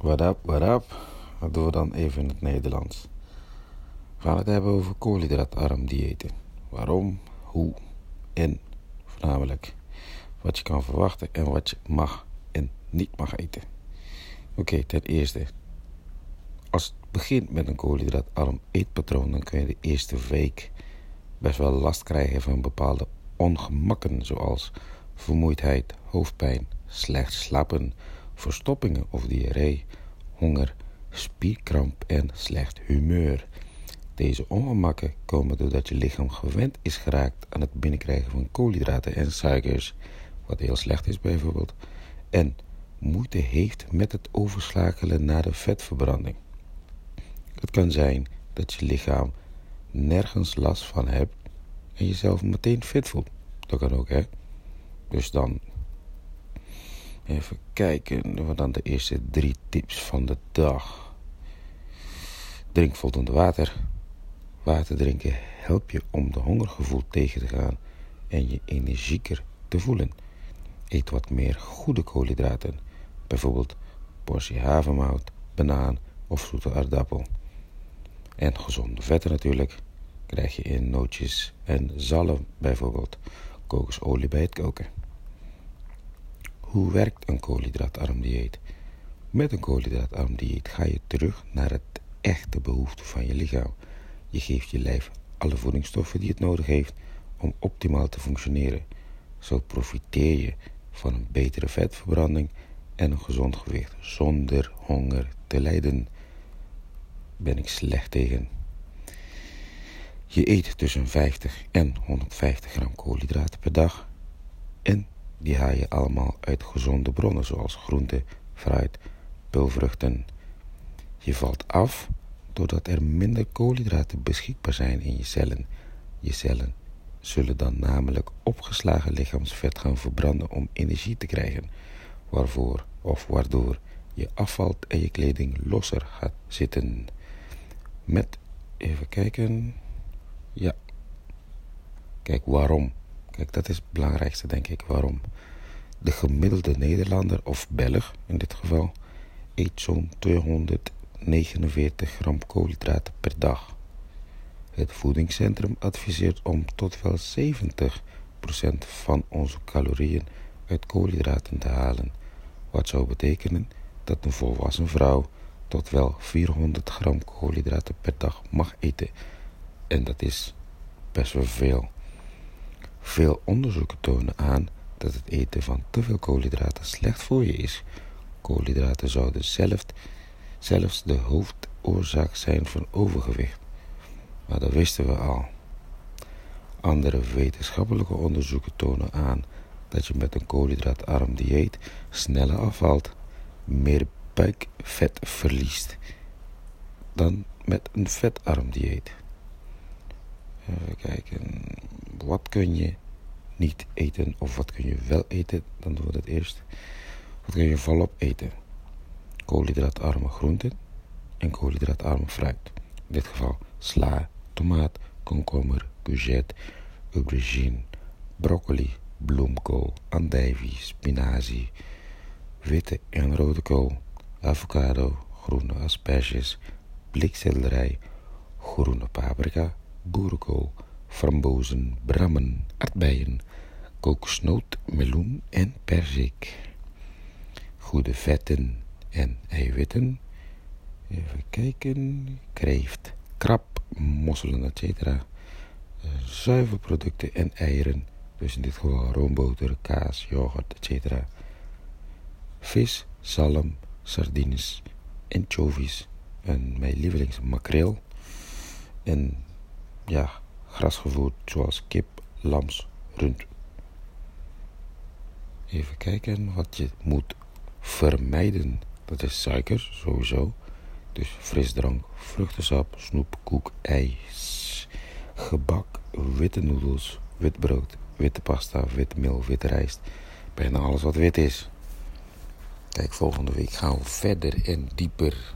What up, what up? Dat doen we dan even in het Nederlands. We gaan het hebben over koolhydraatarm diëten. Waarom, hoe en voornamelijk wat je kan verwachten en wat je mag en niet mag eten. Oké, ten eerste. Als het begint met een koolhydraatarm eetpatroon, dan kun je de eerste week best wel last krijgen van bepaalde ongemakken, zoals vermoeidheid, hoofdpijn, slecht slapen verstoppingen of diarree, honger, spierkramp en slecht humeur. Deze ongemakken komen doordat je lichaam gewend is geraakt aan het binnenkrijgen van koolhydraten en suikers, wat heel slecht is bijvoorbeeld, en moeite heeft met het overschakelen naar de vetverbranding. Het kan zijn dat je lichaam nergens last van hebt en jezelf meteen fit voelt. Dat kan ook, hè? Dus dan Even kijken, we dan de eerste drie tips van de dag. Drink voldoende water. Water drinken helpt je om de hongergevoel tegen te gaan en je energieker te voelen. Eet wat meer goede koolhydraten, bijvoorbeeld portie havermout, banaan of zoete aardappel. En gezonde vetten natuurlijk krijg je in nootjes en zalm, bijvoorbeeld kokosolie bij het koken. Hoe werkt een koolhydraatarm dieet? Met een koolhydraatarm dieet ga je terug naar het echte behoefte van je lichaam. Je geeft je lijf alle voedingsstoffen die het nodig heeft om optimaal te functioneren. Zo profiteer je van een betere vetverbranding en een gezond gewicht zonder honger te lijden. Ben ik slecht tegen. Je eet tussen 50 en 150 gram koolhydraten per dag en die haal je allemaal uit gezonde bronnen zoals groente, fruit, pulvruchten. Je valt af doordat er minder koolhydraten beschikbaar zijn in je cellen. Je cellen zullen dan namelijk opgeslagen lichaamsvet gaan verbranden om energie te krijgen, waarvoor of waardoor je afvalt en je kleding losser gaat zitten. Met, even kijken, ja, kijk waarom. Dat is het belangrijkste, denk ik. Waarom? De gemiddelde Nederlander, of Belg in dit geval, eet zo'n 249 gram koolhydraten per dag. Het voedingscentrum adviseert om tot wel 70% van onze calorieën uit koolhydraten te halen. Wat zou betekenen dat een volwassen vrouw tot wel 400 gram koolhydraten per dag mag eten. En dat is best wel veel. Veel onderzoeken tonen aan dat het eten van te veel koolhydraten slecht voor je is. Koolhydraten zouden zelf, zelfs de hoofdoorzaak zijn van overgewicht. Maar dat wisten we al. Andere wetenschappelijke onderzoeken tonen aan dat je met een koolhydraatarm dieet sneller afvalt, meer buikvet verliest dan met een vetarm dieet. Even kijken. Wat kun je niet eten of wat kun je wel eten? Dan doen we dat eerst. Wat kun je volop eten? Koolhydraatarme groenten en koolhydraatarme fruit. In dit geval sla, tomaat, komkommer, courgette, aubergine, broccoli, bloemkool, andijvie, spinazie, witte en rode kool, avocado, groene asperges, blikselderij, groene paprika, boerenkool, frambozen, brammen, aardbeien, kokosnoot, meloen en perzik. Goede vetten en eiwitten. Even kijken. Kreeft, krab, mosselen, etc. Eh, zuivelproducten en eieren. Dus in dit geval roomboter, kaas, yoghurt, etc. Vis, zalm, sardines, anchovies. En mijn lievelings makreel. En ja, grasgevoerd zoals kip, lams, rund. Even kijken wat je moet vermijden. Dat is suiker, sowieso. Dus frisdrank, vruchtensap, snoep, koek, ijs, gebak, witte noedels, wit brood, witte pasta, wit meel, witte rijst. Bijna alles wat wit is. Kijk, volgende week gaan we verder en dieper